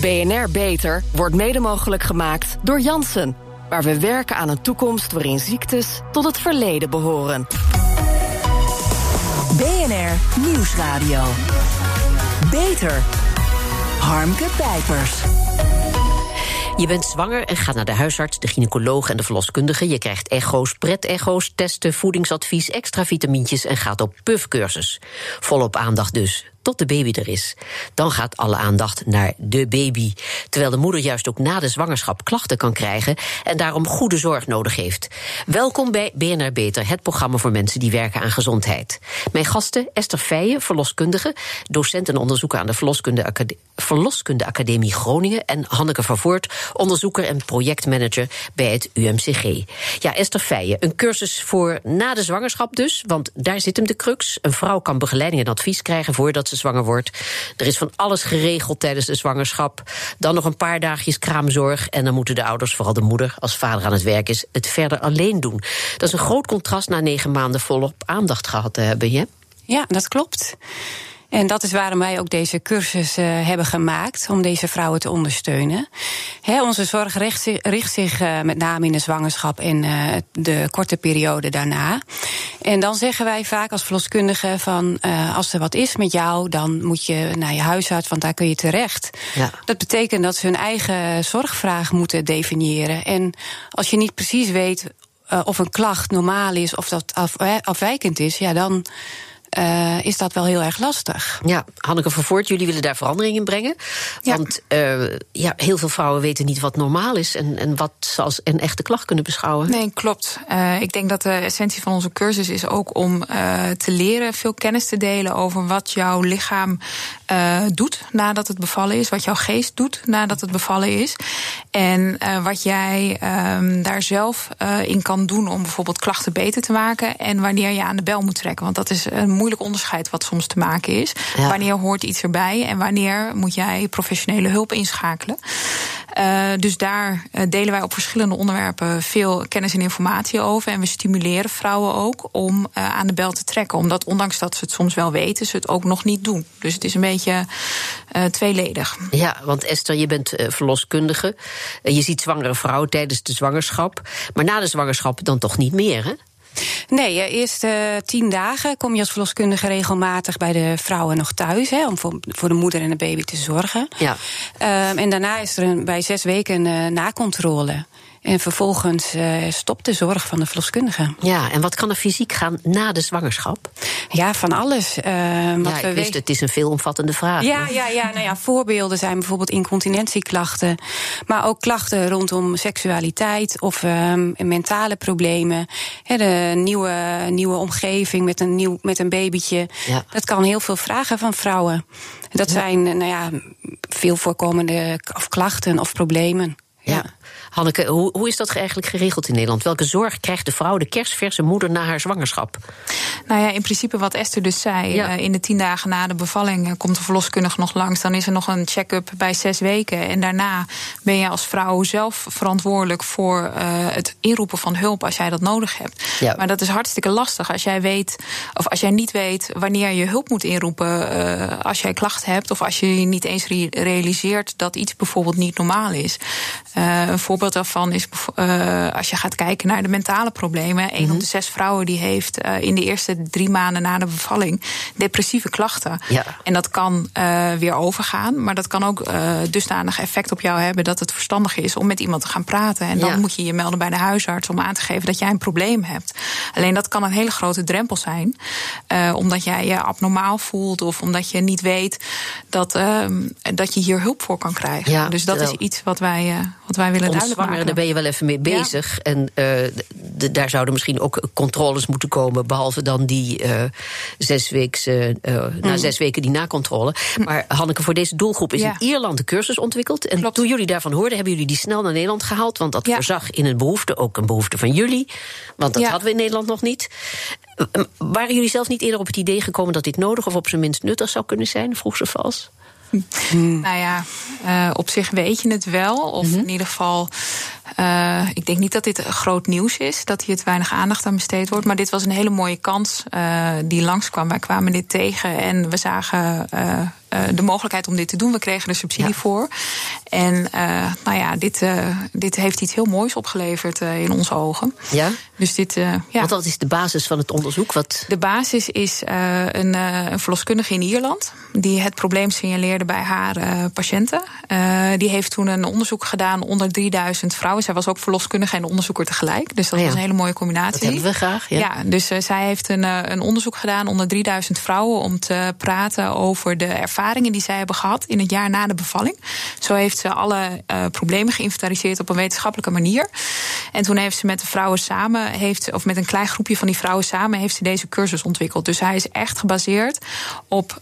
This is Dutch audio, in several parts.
BNR Beter wordt mede mogelijk gemaakt door Janssen. Waar we werken aan een toekomst waarin ziektes tot het verleden behoren. BNR Nieuwsradio. Beter. Harmke Pijpers. Je bent zwanger en gaat naar de huisarts, de gynaecoloog en de verloskundige. Je krijgt echo's, pret-echo's, testen, voedingsadvies, extra vitamintjes en gaat op puffcursus. Volop aandacht dus tot de baby er is. Dan gaat alle aandacht naar de baby. Terwijl de moeder juist ook na de zwangerschap klachten kan krijgen en daarom goede zorg nodig heeft. Welkom bij BNR Beter, het programma voor mensen die werken aan gezondheid. Mijn gasten Esther Feijen, verloskundige, docent en onderzoeker aan de Verloskunde, Acad Verloskunde Academie Groningen. En Hanneke Vervoort, onderzoeker en projectmanager bij het UMCG. Ja, Esther Feijen, een cursus voor na de zwangerschap dus, want daar zit hem de crux. Een vrouw kan begeleiding en advies krijgen voordat ze zwanger wordt. Er is van alles geregeld tijdens de zwangerschap. Dan nog een paar dagjes kraamzorg. En dan moeten de ouders, vooral de moeder, als vader aan het werk is, het verder alleen doen. Dat is een groot contrast na negen maanden volop aandacht gehad te hebben? Ja, dat klopt. En dat is waarom wij ook deze cursus uh, hebben gemaakt, om deze vrouwen te ondersteunen. He, onze zorg richt zich, richt zich uh, met name in de zwangerschap en uh, de korte periode daarna. En dan zeggen wij vaak als verloskundige van als er wat is met jou, dan moet je naar je huisarts, want daar kun je terecht. Ja. Dat betekent dat ze hun eigen zorgvraag moeten definiëren. En als je niet precies weet of een klacht normaal is of dat af, afwijkend is, ja, dan uh, is dat wel heel erg lastig. Ja, Hanneke Vervoort, jullie willen daar verandering in brengen. Ja. Want uh, ja, heel veel vrouwen weten niet wat normaal is en, en wat ze als een echte klacht kunnen beschouwen. Nee, klopt. Uh, ik denk dat de essentie van onze cursus is ook om te leren, veel kennis te delen over wat jouw lichaam doet nadat het bevallen is, wat jouw geest doet nadat het bevallen is. En wat jij um, daar zelf in kan doen om bijvoorbeeld klachten beter te maken en wanneer je aan de bel moet trekken. Want dat is een moeilijk onderscheid wat soms te maken is. Wanneer hoort iets erbij en wanneer moet jij professionele hulp inschakelen. Uh, dus daar uh, delen wij op verschillende onderwerpen veel kennis en informatie over. En we stimuleren vrouwen ook om uh, aan de bel te trekken. Omdat ondanks dat ze het soms wel weten, ze het ook nog niet doen. Dus het is een beetje tweeledig. Ja, want Esther, je bent verloskundige. je ziet zwangere vrouwen tijdens de zwangerschap. Maar na de zwangerschap dan toch niet meer, hè? Nee, eerst uh, tien dagen kom je als verloskundige regelmatig bij de vrouwen nog thuis. Hè, om voor, voor de moeder en de baby te zorgen. Ja. Um, en daarna is er een, bij zes weken een uh, nakontrole. En vervolgens uh, stopt de zorg van de verloskundige. Ja, en wat kan er fysiek gaan na de zwangerschap? Ja, van alles. Uh, wat ja, ik wist, het is een veelomvattende vraag. Ja, ja, ja, nou ja, voorbeelden zijn bijvoorbeeld incontinentieklachten. Maar ook klachten rondom seksualiteit of uh, mentale problemen. He, de nieuwe, nieuwe omgeving met een, nieuw, met een babytje. Ja. Dat kan heel veel vragen van vrouwen. Dat ja. zijn nou ja, veel voorkomende of klachten of problemen. Ja. Hanneke, hoe, hoe is dat eigenlijk geregeld in Nederland? Welke zorg krijgt de vrouw, de kerstverse moeder, na haar zwangerschap? Nou ja, in principe wat Esther dus zei. Ja. Uh, in de tien dagen na de bevalling uh, komt de verloskundige nog langs. Dan is er nog een check-up bij zes weken. En daarna ben je als vrouw zelf verantwoordelijk voor uh, het inroepen van hulp als jij dat nodig hebt. Ja. Maar dat is hartstikke lastig als jij weet, of als jij niet weet wanneer je hulp moet inroepen als jij klachten hebt. Of als je je niet eens realiseert dat iets bijvoorbeeld niet normaal is. Een voorbeeld daarvan is uh, als je gaat kijken naar de mentale problemen. Een mm -hmm. op de zes vrouwen die heeft uh, in de eerste drie maanden na de bevalling depressieve klachten. Ja. En dat kan weer overgaan, maar dat kan ook dusdanig effect op jou hebben dat het verstandig is om met iemand te gaan praten. En dan ja. moet je je melden bij de huisarts om aan te geven dat jij een probleem hebt. Alleen dat kan een hele grote drempel zijn, omdat jij je abnormaal voelt of omdat je niet weet dat, dat je hier hulp voor kan krijgen. Ja, dus dat is iets wat wij, wat wij willen duidelijk zwangeren, daar ben je wel even mee bezig. Ja. En uh, de, daar zouden misschien ook controles moeten komen, behalve dan die uh, zes weken, uh, mm. na zes weken die nakontrole. Mm. Maar Hanneke, voor deze doelgroep is ja. in Ierland de cursus ontwikkeld. En Klopt. toen jullie daarvan hoorden, hebben jullie die snel naar Nederland gehaald. Want dat ja. voorzag in een behoefte, ook een behoefte van jullie. Want dat hadden we in Nederland nog niet. Waren jullie zelf niet eerder op het idee gekomen dat dit nodig of op zijn minst nuttig zou kunnen zijn? Vroeg ze vals. Hmm. Nou ja, uh, op zich weet je het wel. Of mm -hmm. in ieder geval, uh, ik denk niet dat dit groot nieuws is. Dat hier het weinig aandacht aan besteed wordt. Maar dit was een hele mooie kans uh, die langskwam. Wij kwamen dit tegen en we zagen uh, de mogelijkheid om dit te doen. We kregen er subsidie ja. voor. En nou ja, dit, dit heeft iets heel moois opgeleverd in onze ogen. Ja? Dus dit, ja. Want wat is de basis van het onderzoek? Wat... De basis is een, een verloskundige in Ierland die het probleem signaleerde bij haar patiënten. die heeft toen een onderzoek gedaan onder 3000 vrouwen. Zij was ook verloskundige en onderzoeker tegelijk. Dus dat oh was een hele mooie combinatie. Dat hebben we graag. Ja, ja dus zij heeft een, een onderzoek gedaan onder 3000 vrouwen om te praten over de ervaringen die zij hebben gehad in het jaar na de bevalling. Zo heeft ze alle uh, problemen geïnventariseerd op een wetenschappelijke manier. En toen heeft ze met de vrouwen samen, heeft, of met een klein groepje van die vrouwen samen, heeft ze deze cursus ontwikkeld. Dus hij is echt gebaseerd op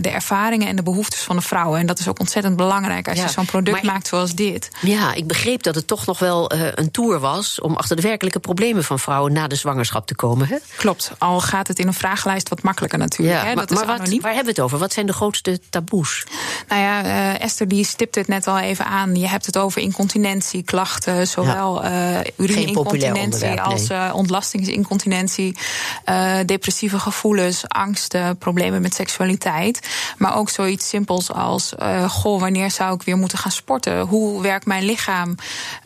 de ervaringen en de behoeftes van de vrouwen. En dat is ook ontzettend belangrijk als je zo'n product maakt zoals dit. Ja, ik begreep dat het toch nog wel een tour was om achter de werkelijke problemen van vrouwen na de zwangerschap te komen. Hè? Klopt, al gaat het in een vragenlijst wat makkelijker natuurlijk. Ja, hè? Dat maar, is maar wat, waar hebben we het over? Wat zijn de grootste taboes? Nou ja, uh, Esther die stipte het net al even aan. Je hebt het over incontinentieklachten, zowel uh, urine-incontinentie als uh, ontlastingsincontinentie, depressieve gevoelens, angsten, problemen met seksualiteit. Maar ook zoiets simpels als: goh, wanneer zou ik weer moeten gaan sporten? Hoe werkt mijn lichaam?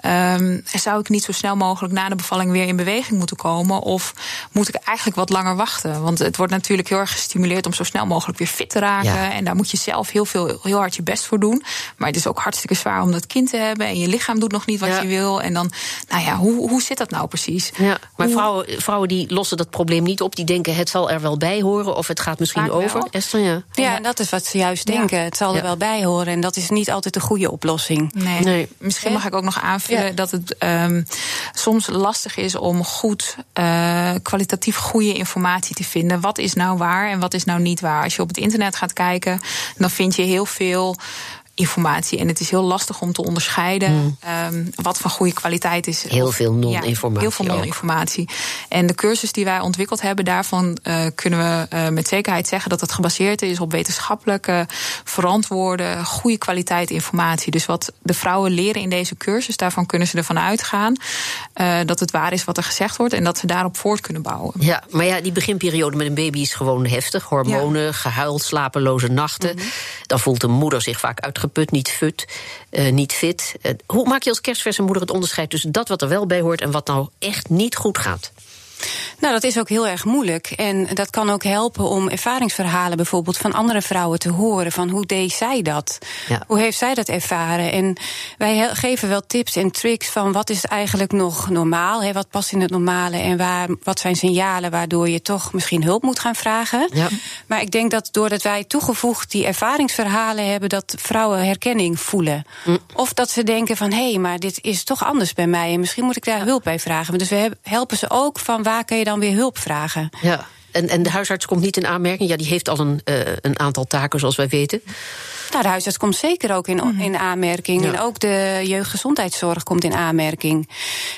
Um, zou ik niet zo snel mogelijk na de bevalling weer in beweging moeten komen? Of moet ik eigenlijk wat langer wachten? Want het wordt natuurlijk heel erg gestimuleerd om zo snel mogelijk weer fit te raken. En daar moet je zelf heel, veel, heel hard je best voor doen. Maar het is ook hartstikke zwaar om dat kind te hebben. En je lichaam doet nog niet wat je wil. En dan, nou ja, hoe, hoe zit dat nou precies? Ja, maar vrouwen, vrouwen die lossen dat probleem niet op. Die denken het zal er wel bij horen. Of het gaat misschien over. Esther, ja. ja, en dat is wat ze juist denken. Het zal er wel bij horen. En dat is niet altijd de goede oplossing. Nee. nee. Misschien mag ik ook nog aanvullen dat het um, soms lastig is om goed, uh, kwalitatief goede informatie te vinden. Wat is nou waar en wat is nou niet waar? Als je op het internet gaat kijken, dan vind je heel veel informatie. En het is heel lastig om te onderscheiden hmm. um, wat van goede kwaliteit is. Heel veel non-informatie. Ja, heel veel non-informatie. En de cursus die wij ontwikkeld hebben, daarvan uh, kunnen we uh, met zekerheid zeggen dat het gebaseerd is op wetenschappelijke, verantwoorde, goede kwaliteit informatie. Dus wat de vrouwen leren in deze cursus, daarvan kunnen ze ervan uitgaan uh, dat het waar is wat er gezegd wordt en dat ze daarop voort kunnen bouwen. Ja, maar ja, die beginperiode met een baby is gewoon heftig. Hormonen, ja. gehuil, slapeloze nachten. Mm -hmm. Dan voelt de moeder zich vaak uitgeput uitgeput, niet fut, uh, niet fit. Uh, hoe maak je als kerstverse moeder het onderscheid tussen dat wat er wel bij hoort en wat nou echt niet goed gaat? Nou, dat is ook heel erg moeilijk. En dat kan ook helpen om ervaringsverhalen bijvoorbeeld van andere vrouwen te horen. Van hoe deed zij dat? Ja. Hoe heeft zij dat ervaren? En wij geven wel tips en tricks van wat is eigenlijk nog normaal? Hè? Wat past in het normale? En waar, wat zijn signalen waardoor je toch misschien hulp moet gaan vragen? Ja. Maar ik denk dat doordat wij toegevoegd die ervaringsverhalen hebben, dat vrouwen herkenning voelen. Mm. Of dat ze denken van hé, hey, maar dit is toch anders bij mij. En misschien moet ik daar hulp bij vragen. Dus we helpen ze ook van waar kun je dan weer hulp vragen? Ja. En, en de huisarts komt niet in aanmerking? Ja, die heeft al een, uh, een aantal taken, zoals wij weten. Nou, de huisarts komt zeker ook in, mhm. in aanmerking. Ja. En ook de jeugdgezondheidszorg komt in aanmerking.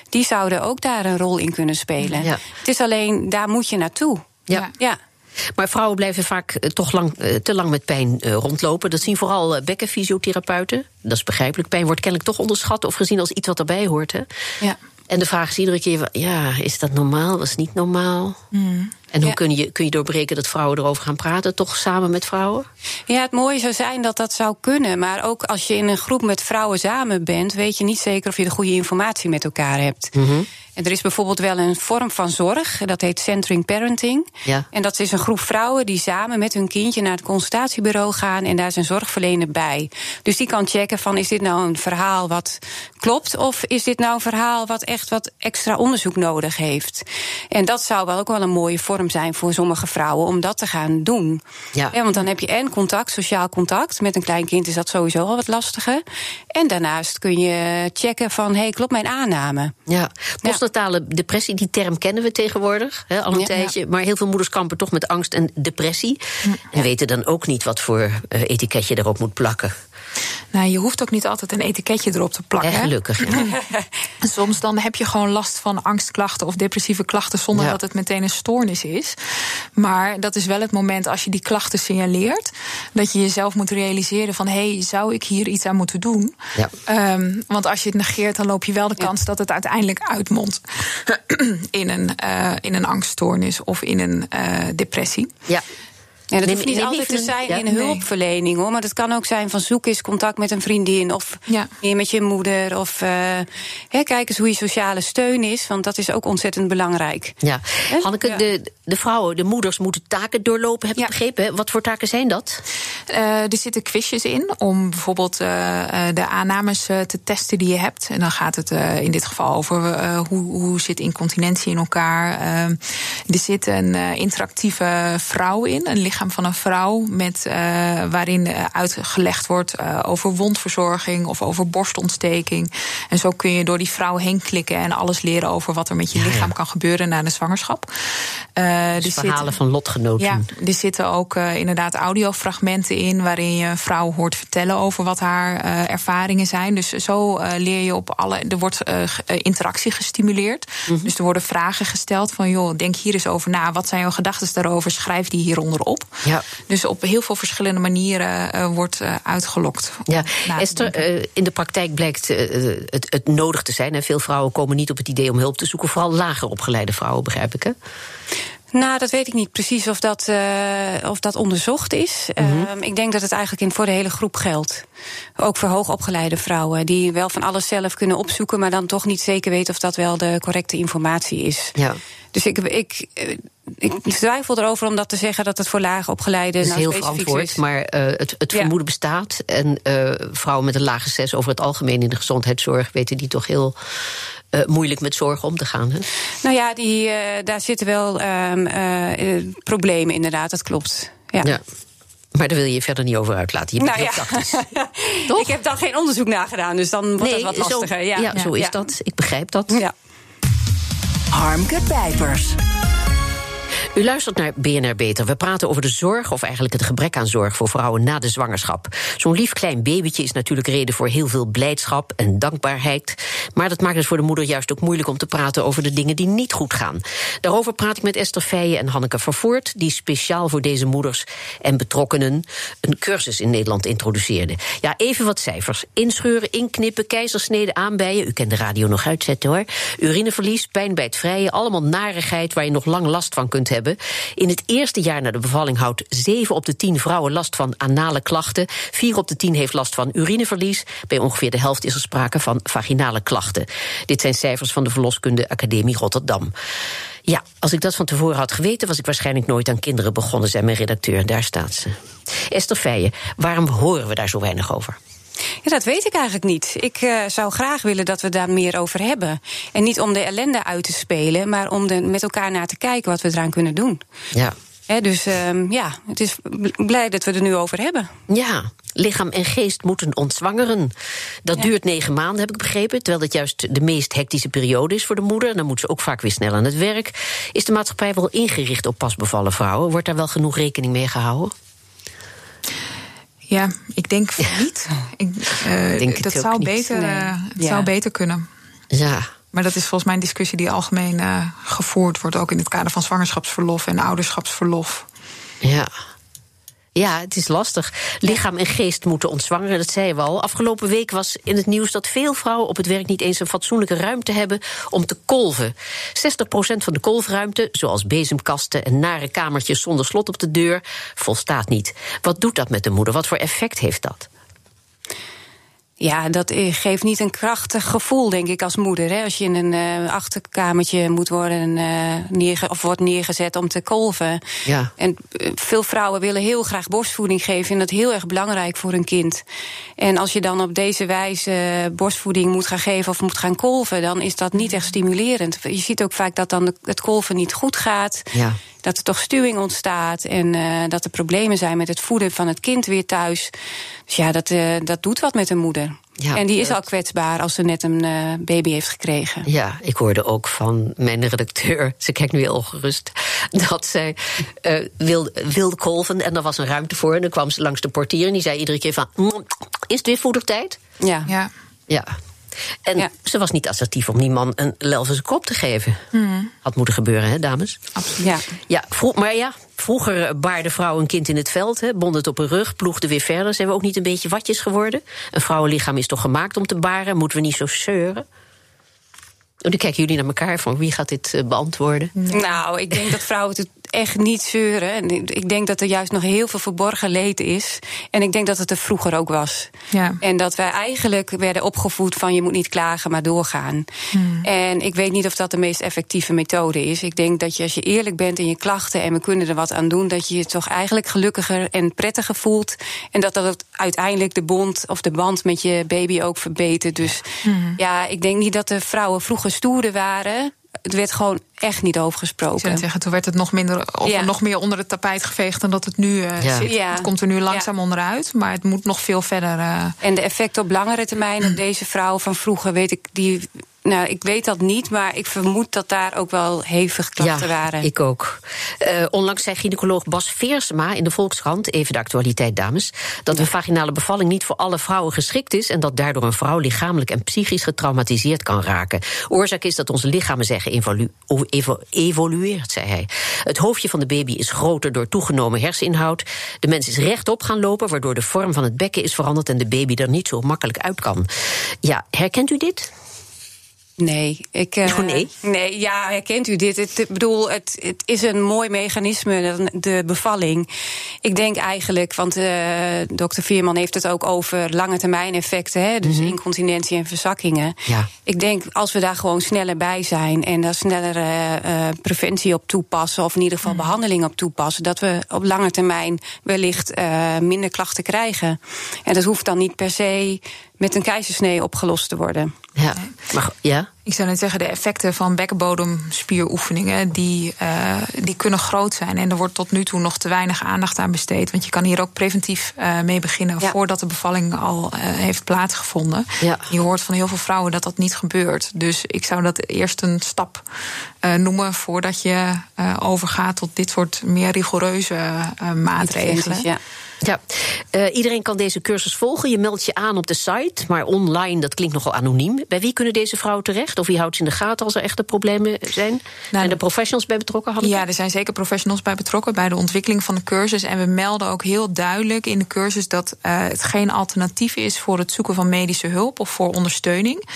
Die zouden ook daar een rol in kunnen spelen. Ja. Het is alleen, daar moet je naartoe. Ja. ja. Maar vrouwen blijven vaak uh, toch lang, uh, te lang met pijn rondlopen. Dat zien vooral bekkenfysiotherapeuten. Dat is begrijpelijk. Pijn wordt kennelijk toch onderschat of gezien als iets wat erbij hoort. Hè? Ja. En de vraag is iedere keer: ja, is dat normaal? Was niet normaal? Mm. En hoe ja. kun, je, kun je doorbreken dat vrouwen erover gaan praten, toch samen met vrouwen? Ja, het mooie zou zijn dat dat zou kunnen. Maar ook als je in een groep met vrouwen samen bent, weet je niet zeker of je de goede informatie met elkaar hebt. Mm -hmm. En er is bijvoorbeeld wel een vorm van zorg, dat heet centering parenting. Ja. En dat is een groep vrouwen die samen met hun kindje naar het consultatiebureau gaan en daar is een zorgverlener bij. Dus die kan checken van is dit nou een verhaal wat klopt of is dit nou een verhaal wat echt wat extra onderzoek nodig heeft. En dat zou wel ook wel een mooie vorm zijn voor sommige vrouwen om dat te gaan doen. Ja. ja want dan heb je en contact, sociaal contact. Met een klein kind is dat sowieso al wat lastiger. En daarnaast kun je checken van hey, klopt mijn aanname? Ja. Postnatale depressie, die term kennen we tegenwoordig al een ja, tijdje. Maar heel veel moeders kampen toch met angst en depressie. En weten dan ook niet wat voor uh, etiketje erop moet plakken. Nou, je hoeft ook niet altijd een etiketje erop te plakken. Ja, gelukkig. Soms dan heb je gewoon last van angstklachten of depressieve klachten zonder ja. dat het meteen een stoornis is. Maar dat is wel het moment als je die klachten signaleert, dat je jezelf moet realiseren van hé, hey, zou ik hier iets aan moeten doen? Ja. Um, want als je het negeert, dan loop je wel de kans dat het uiteindelijk uitmondt in een, uh, in een angststoornis of in een uh, depressie. Ja. Ja, dat hoeft niet altijd te zijn in hulpverlening hoor. Maar dat kan ook zijn van zoek eens contact met een vriendin. Of ja. meer met je moeder. Of uh, kijk eens hoe je sociale steun is. Want dat is ook ontzettend belangrijk. Ja. Hanneke, de, de vrouwen, de moeders moeten taken doorlopen, heb ik begrepen. Wat voor taken zijn dat? Uh, er zitten quizjes in om bijvoorbeeld uh, de aannames te testen die je hebt. En dan gaat het in dit geval over hoe, hoe zit incontinentie in elkaar. er zit een interactieve vrouw in, een lichaam van een vrouw met, uh, waarin uh, uitgelegd wordt uh, over wondverzorging of over borstontsteking. En zo kun je door die vrouw heen klikken en alles leren over wat er met je lichaam ja. kan gebeuren na de zwangerschap. Dus verhalen zitten, van lotgenoten. Ja, er zitten ook inderdaad audiofragmenten in waarin je een vrouw hoort vertellen over wat haar ervaringen zijn. Dus zo leer je op alle. Er wordt interactie gestimuleerd. Mm -hmm. Dus er worden vragen gesteld van joh, denk hier eens over na. Wat zijn jouw gedachten daarover? Schrijf die hieronder op. Ja. Dus op heel veel verschillende manieren wordt uitgelokt. Ja, Esther, in de praktijk blijkt het, het, nodig te zijn. En veel vrouwen komen niet op het idee om hulp te zoeken. Vooral lager opgeleide vrouwen, begrijp ik, hè? Nou, dat weet ik niet precies of dat, uh, of dat onderzocht is. -hmm. uh, ik denk dat het eigenlijk in voor de hele groep geldt. Ook voor hoogopgeleide vrouwen, die wel van alles zelf kunnen opzoeken, maar dan toch niet zeker weten of dat wel de correcte informatie is. Ja. Dus ik, ik, ik twijfel erover om dat te zeggen dat het voor lage opgeleide. Dat is nou heel verantwoord, is. maar uh, het, het vermoeden bestaat. En uh, vrouwen met een lage zes over het algemeen in de gezondheidszorg weten die toch heel uh, moeilijk met zorgen om te gaan. Hè? Nou ja, die, uh, daar zitten wel um, uh, problemen inderdaad, dat klopt. Ja. ja. Maar daar wil je je verder niet over uitlaten. Je bent nou, heel ja. Toch? Ik heb daar geen onderzoek naar gedaan, dus dan wordt nee, het wat lastiger. Zo, ja, ja, zo is dat. Ik begrijp dat. Ja. Harmke Pijpers. U luistert naar BNR Beter. We praten over de zorg, of eigenlijk het gebrek aan zorg voor vrouwen na de zwangerschap. Zo'n lief klein babytje is natuurlijk reden voor heel veel blijdschap en dankbaarheid. Maar dat maakt het voor de moeder juist ook moeilijk om te praten over de dingen die niet goed gaan. Daarover praat ik met Esther Feijen en Hanneke Vervoort, die speciaal voor deze moeders en betrokkenen een cursus in Nederland introduceerden. Ja, even wat cijfers. Inscheuren, inknippen, keizersneden aanbijen. U kent de radio nog uitzetten hoor. Urineverlies, pijn bij het vrije, allemaal narigheid waar je nog lang last van kunt hebben In het eerste jaar na de bevalling houdt 7 op de 10 vrouwen last van anale klachten. 4 op de 10 heeft last van urineverlies. Bij ongeveer de helft is er sprake van vaginale klachten. Dit zijn cijfers van de Verloskunde Academie Rotterdam. Ja, als ik dat van tevoren had geweten, was ik waarschijnlijk nooit aan kinderen begonnen, zei mijn redacteur. Daar staat ze. Esther Feijen, waarom horen we daar zo weinig over? Ja, dat weet ik eigenlijk niet. Ik uh, zou graag willen dat we daar meer over hebben. En niet om de ellende uit te spelen, maar om de, met elkaar naar te kijken wat we eraan kunnen doen. Ja. He, dus uh, ja, het is blij dat we er nu over hebben. Ja, lichaam en geest moeten ontzwangeren. Dat ja. duurt negen maanden, heb ik begrepen. Terwijl dat juist de meest hectische periode is voor de moeder. Dan moet ze ook vaak weer snel aan het werk. Is de maatschappij wel ingericht op pasbevallen vrouwen? Wordt daar wel genoeg rekening mee gehouden? Ja, ik denk niet. Ik, uh, denk dat zou, beter, nee. uh, het ja. zou beter kunnen. Ja. Maar dat is volgens mij een discussie die algemeen uh, gevoerd wordt, ook in het kader van zwangerschapsverlof en ouderschapsverlof. Ja. Ja, het is lastig. Lichaam en geest moeten ontzwangeren, dat zei we al. Afgelopen week was in het nieuws dat veel vrouwen op het werk niet eens een fatsoenlijke ruimte hebben om te kolven. 60% van de kolfruimte, zoals bezemkasten en nare kamertjes zonder slot op de deur, volstaat niet. Wat doet dat met de moeder? Wat voor effect heeft dat? Ja, dat geeft niet een krachtig gevoel, denk ik, als moeder. Hè? Als je in een uh, achterkamertje moet worden uh, neerge of wordt neergezet om te kolven. Ja. En uh, veel vrouwen willen heel graag borstvoeding geven. En dat is heel erg belangrijk voor een kind. En als je dan op deze wijze borstvoeding moet gaan geven of moet gaan kolven, dan is dat niet echt stimulerend. Je ziet ook vaak dat dan het kolven niet goed gaat. Ja dat er toch stuwing ontstaat en uh, dat er problemen zijn met het voeden van het kind weer thuis. Dus ja, dat, uh, dat doet wat met een moeder. Ja, en die is al kwetsbaar als ze net een uh, baby heeft gekregen. Ja, ik hoorde ook van mijn redacteur, ze kijkt nu heel gerust, dat zij uh, wilde, wilde kolven en er was een ruimte voor. En dan kwam ze langs de portier en die zei iedere keer van, mm, is het weer voedertijd? Ja. ja. Ja, en ja. ze was niet assertief om die man een Lelvense kop te geven. Mm. Had moeten gebeuren, hè, dames? Absoluut. Ja. ja vroeg, maar ja, vroeger baarde vrouw een kind in het veld, hè, bond het op een rug, ploegde weer verder. Zijn we ook niet een beetje watjes geworden? Een vrouwenlichaam is toch gemaakt om te baren? Moeten we niet zo zeuren? Oh, dan kijken jullie naar elkaar van wie gaat dit uh, beantwoorden? Nou, ik denk dat vrouwen het echt niet zeuren. En ik denk dat er juist nog heel veel verborgen leed is. En ik denk dat het er vroeger ook was. Ja. En dat wij eigenlijk werden opgevoed van je moet niet klagen, maar doorgaan. Hmm. En ik weet niet of dat de meest effectieve methode is. Ik denk dat je als je eerlijk bent in je klachten en we kunnen er wat aan doen, dat je je toch eigenlijk gelukkiger en prettiger voelt. En dat dat uiteindelijk de bond of de band met je baby ook verbetert. Dus hmm. ja, ik denk niet dat de vrouwen vroeger stoerder waren het werd gewoon echt niet over gesproken. Ik zeggen, toen werd het nog, minder, of nog meer onder het tapijt geveegd dan dat het nu uh, ja. zit. Het komt er nu langzaam onderuit, maar het moet nog veel verder. Uh... En de effecten op langere termijn op deze vrouw van vroeger, weet ik, die nou, ik weet dat niet, maar ik vermoed dat daar ook wel hevig klachten ja, waren. Ik ook. Uh, onlangs zei gynaecoloog Bas Veersma in de Volkskrant, even de actualiteit, dames, dat een vaginale bevalling niet voor alle vrouwen geschikt is en dat daardoor een vrouw lichamelijk en psychisch getraumatiseerd kan raken. Oorzaak is dat onze lichamen zeggen evolu evo evolueert, zei hij. Het hoofdje van de baby is groter door toegenomen herseninhoud. De mens is rechtop gaan lopen, waardoor de vorm van het bekken is veranderd en de baby er niet zo makkelijk uit kan. Ja, herkent u dit? Nee, ik. Uh, nee? Nee, ja, herkent u dit? Ik bedoel, het, het is een mooi mechanisme, de bevalling. Ik denk eigenlijk, want uh, dokter Vierman heeft het ook over lange termijn effecten, hè, dus mhm. incontinentie en verzakkingen. Ja. Ik denk, als we daar gewoon sneller bij zijn en daar sneller uh, preventie op toepassen, of in ieder geval mhm. behandeling op toepassen, dat we op lange termijn wellicht minder klachten krijgen. En dat hoeft dan niet per se met een keizersnee opgelost te worden. Ja, maar, ja? Ik zou net zeggen, de effecten van bekkenbodemspieroefeningen... Die, uh, die kunnen groot zijn. En er wordt tot nu toe nog te weinig aandacht aan besteed. Want je kan hier ook preventief uh, mee beginnen... voordat de bevalling al uh, heeft plaatsgevonden. Ja. Je hoort van heel veel vrouwen dat dat niet gebeurt. Dus ik zou dat eerst een stap noemen... voordat je overgaat tot dit soort meer rigoureuze maatregelen. Ja. Ja, uh, iedereen kan deze cursus volgen. Je meldt je aan op de site, maar online, dat klinkt nogal anoniem. Bij wie kunnen deze vrouwen terecht? Of wie houdt ze in de gaten als er echte problemen zijn? Nou, en de professionals bij betrokken? Hadden ja, er zijn zeker professionals bij betrokken bij de ontwikkeling van de cursus. En we melden ook heel duidelijk in de cursus dat uh, het geen alternatief is voor het zoeken van medische hulp of voor ondersteuning.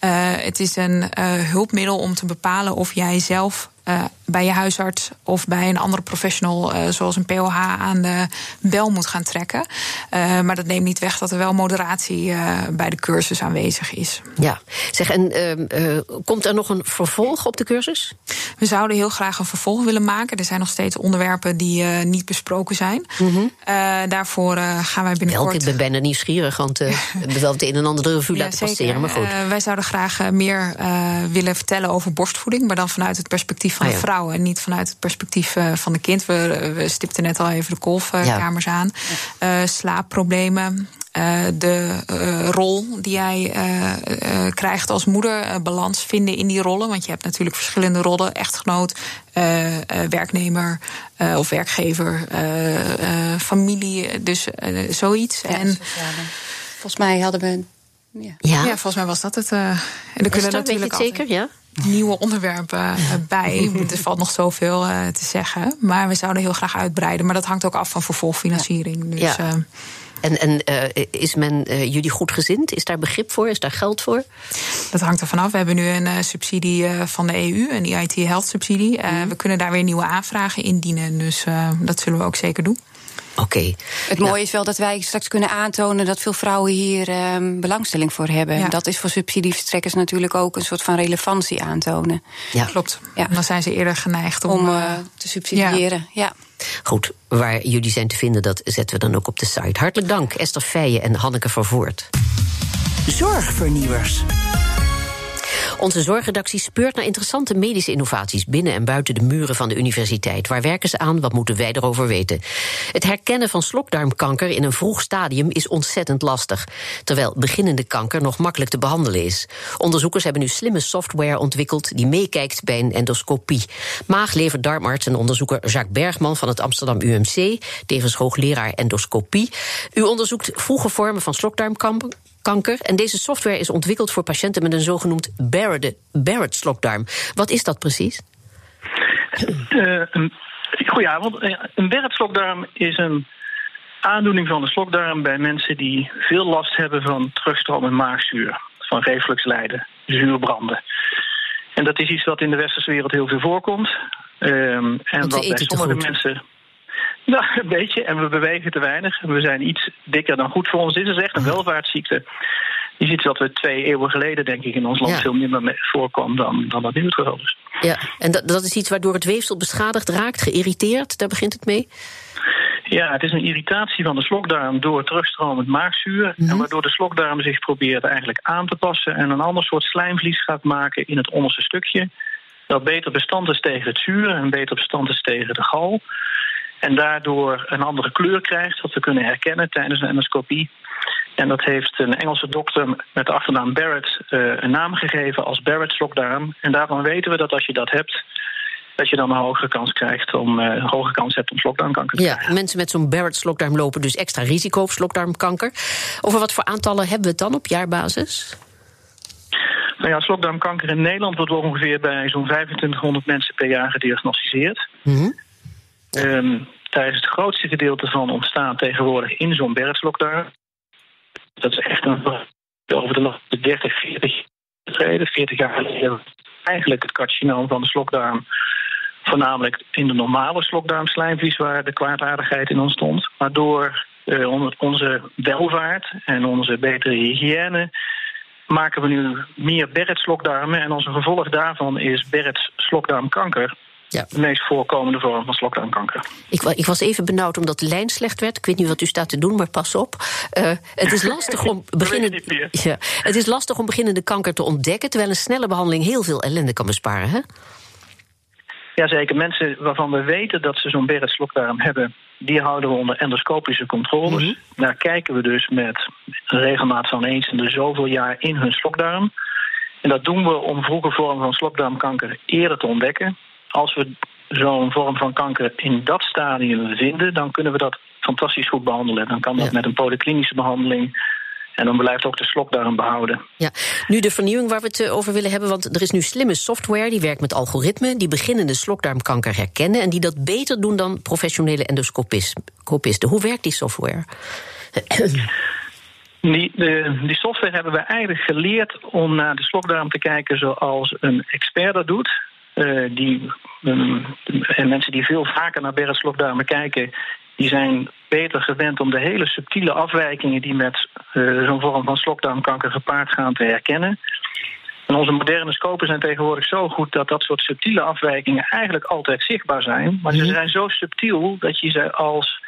Uh, het is een hulpmiddel om te bepalen of jij zelf uh, bij je huisarts of bij een andere professional, uh, zoals een POH, aan de bel moet gaan trekken. Uh, maar dat neemt niet weg dat er wel moderatie bij de cursus aanwezig is. Ja, zeg, en ehm, komt er nog een vervolg op de cursus? We zouden heel graag een vervolg willen maken. Er zijn nog steeds onderwerpen die niet besproken zijn. Mm -hmm. daarvoor gaan wij binnenkort. Welke, ik ben bijna nieuwsgierig, want we hebben wel het een en ander de revue laten passeren. Maar goed. wij zouden graag meer willen vertellen over borstvoeding, maar dan vanuit het perspectief van de ah, vrouw en niet vanuit het perspectief uh, van de kind. We, we stipten net al even de kolfkamers ja. aan. Uh, slaapproblemen. Uh, de rol die jij krijgt als moeder, balans vinden in die rollen. Want je hebt natuurlijk verschillende rollen: echtgenoot, werknemer of werkgever, familie, dus zoiets. Ja, en volgens mij hadden we. Ja. ja. volgens mij was dat het. en dan kunnen natuurlijk het zeker, ja? Nieuwe onderwerpen eh, bij. er valt nog zoveel uh, te zeggen. Maar we zouden heel graag uitbreiden. Maar dat hangt ook af van vervolgfinanciering. Dus, ja. Uh, en, en uh, is men uh, jullie goed gezind? Is daar begrip voor? Is daar geld voor? Dat hangt er vanaf. We hebben nu een uh, subsidie van de EU, een EIT Health subsidie. Mm. We kunnen daar weer nieuwe aanvragen indienen. Dus dat zullen we ook zeker doen. Oké. Het mooie is wel dat wij straks kunnen aantonen dat veel vrouwen hier um, belangstelling voor hebben. Ja. Dat is voor subsidieverstrekkers natuurlijk ook een soort van relevantie aantonen. Ja, klopt. Ja. Dan zijn ze eerder geneigd om, om uh, te subsidiëren. Ja. Goed, waar jullie zijn te vinden, dat zetten we dan ook op de site. Hartelijk dank, Esther Feijen en Hanneke Vervoort. Zorgvernieuwers. Onze zorgredactie speurt naar interessante medische innovaties binnen en buiten de muren van de universiteit. Waar werken ze aan? Wat moeten wij erover weten? Het herkennen van slokdarmkanker in een vroeg stadium is ontzettend lastig, terwijl beginnende kanker nog makkelijk te behandelen is. Onderzoekers hebben nu slimme software ontwikkeld die meekijkt bij een endoscopie. Maag, lever, darmarts en onderzoeker Jacques Bergman van het Amsterdam UMC, tevens hoogleraar endoscopie. U onderzoekt vroege vormen van slokdarmkanker kanker. En deze software is ontwikkeld voor patiënten met een zogenoemd Barrett-slokdarm. Wat is dat precies? Uh, een, goedenavond. Eh, een Barrett-slokdarm is een aandoening van de slokdarm bij mensen die veel last hebben van terugstromend maagzuur, van refluxlijden, zuurbranden. En dat is iets wat in de westerse wereld heel veel voorkomt. Um, en wat bij sommige mensen. Nou, een beetje. En we bewegen te weinig. We zijn iets dikker dan goed voor ons. Dit is echt een welvaartsziekte. Je ziet dat we twee eeuwen geleden, denk ik, in ons land veel minder voorkwam dan, dan dat nu het geval is. Ja, en dat, dat is iets waardoor het weefsel beschadigd raakt, geïrriteerd, daar begint het mee? Ja, het is een irritatie van de slokdarm door terugstromend maagzuur. En mhm. waardoor de slokdarm zich probeert eigenlijk aan te passen en een ander soort slijmvlies gaat maken in het onderste stukje. Dat beter bestand is tegen het zuur en beter bestand is tegen de gal. En daardoor een andere kleur krijgt, wat we kunnen herkennen tijdens een endoscopie. En dat heeft een Engelse dokter met de achternaam Barrett uh, een naam gegeven als Barrett-slokdarm. En daarvan weten we dat als je dat hebt, dat je dan een hogere kans krijgt om uh, een hogere kans hebt om slokdarmkanker te ja, krijgen. Mensen met zo'n Barrett-slokdarm lopen dus extra risico op slokdarmkanker. Over wat voor aantallen hebben we het dan op jaarbasis? Nou ja, slokdarmkanker in Nederland wordt ongeveer bij zo'n 2500 mensen per jaar gediagnosticeerd. Mm daar is het grootste gedeelte van ontstaan tegenwoordig in zo'n bergslokdarm. Dat is echt een over de laatste 30, 40 jaar 40 jaar geleden. Eigenlijk het carcinoom van de slokdarm. Voornamelijk in de normale slokdarmslijmvlies waar de kwaadaardigheid in ontstond. Maar door uh, onze welvaart en onze betere hygiëne maken we nu meer Barrett's-slokdarmen. En als een gevolg daarvan is Barrett's slokdarmkanker ja. de meest voorkomende vorm van slokdarmkanker. Ik, ik, was even benauwd omdat de lijn slecht werd. Ik weet niet wat u staat te doen, maar pas op. Uh, het, is lastig om beginnen, ja, het is lastig om beginnende kanker te ontdekken... terwijl een snelle behandeling heel veel ellende kan besparen, hè? Jazeker, mensen waarvan we weten dat ze zo'n Barrett's slokdarm hebben... die houden we onder endoscopische controles. Mm Daar kijken we dus met regelmaat van eens in de zoveel jaar in hun slokdarm... En dat doen we om vroege vormen van slokdarmkanker eerder te ontdekken als we zo'n vorm van kanker in dat stadium vinden, dan kunnen we dat fantastisch goed behandelen. Dan kan dat met een polyklinische behandeling. En dan blijft ook de slokdarm behouden. Ja, nu de vernieuwing waar we het eh, over willen hebben. Want er is nu slimme software die werkt met algoritmen. die beginnende slokdarmkanker herkennen. en die dat beter doen dan professionele endoscopisten. Hoe werkt die software? Die, de, die software hebben we eigenlijk geleerd om naar de slokdarm te kijken zoals een expert dat doet. Uh, die, um, en mensen die veel vaker naar bergslokdarmen kijken, die zijn beter gewend om de hele subtiele afwijkingen die met uh, zo'n vorm van slokdarmkanker gepaard gaan te herkennen. En onze moderne scopen zijn tegenwoordig zo goed dat dat soort subtiele afwijkingen eigenlijk altijd zichtbaar zijn. Maar ze mhm. zijn zo subtiel dat je ze als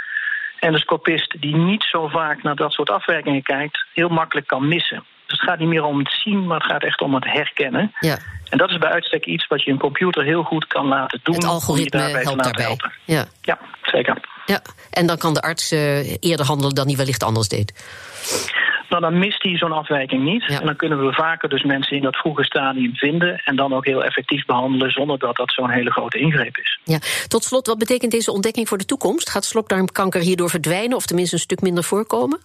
endoscopist die niet zo vaak naar dat soort afwijkingen kijkt, heel makkelijk kan missen. Dus het gaat niet meer om het zien, maar het gaat echt om het herkennen. Ja. En dat is bij uitstek iets wat je een computer heel goed kan laten doen. Het algoritme daarbij helpt daarbij. Helpen. Ja. ja, zeker. Ja. En dan kan de arts uh, eerder handelen dan hij wellicht anders deed. Nou, dan mist hij zo'n afwijking niet. En dan kunnen we vaker dus mensen in dat vroege stadium vinden... en dan ook heel effectief behandelen zonder dat dat zo'n hele grote ingreep is. Ja. Tot slot, wat betekent deze ontdekking voor de toekomst? Gaat slokdarmkanker hierdoor verdwijnen of tenminste een stuk minder voorkomen?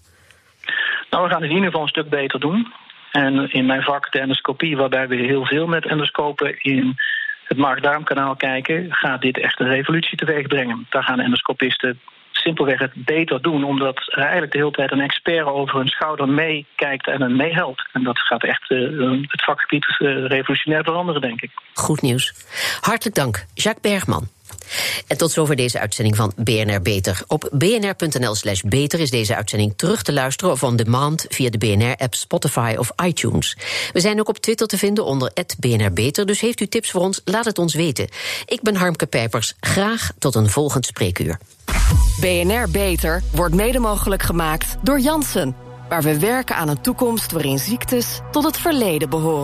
Nou, we gaan het in ieder geval een stuk beter doen. En in mijn vak, de endoscopie, waarbij we heel veel met endoscopen in het maag-darmkanaal kijken, gaat dit echt een revolutie teweeg brengen. Daar gaan endoscopisten simpelweg het beter doen, omdat er eigenlijk de hele tijd een expert over hun schouder meekijkt en hen meehelpt. En dat gaat echt uh, het vakgebied uh, revolutionair veranderen, denk ik. Goed nieuws. Hartelijk dank, Jacques Bergman. En tot zover deze uitzending van BNR Beter. Op bnr.nl slash beter is deze uitzending terug te luisteren of on demand via de BNR-app Spotify of iTunes. We zijn ook op Twitter te vinden onder BNR Beter, dus heeft u tips voor ons, laat het ons weten. Ik ben Harmke Pijpers, graag tot een volgend spreekuur. BNR Beter wordt mede mogelijk gemaakt door Janssen, waar we werken aan een toekomst waarin ziektes tot het verleden behoren.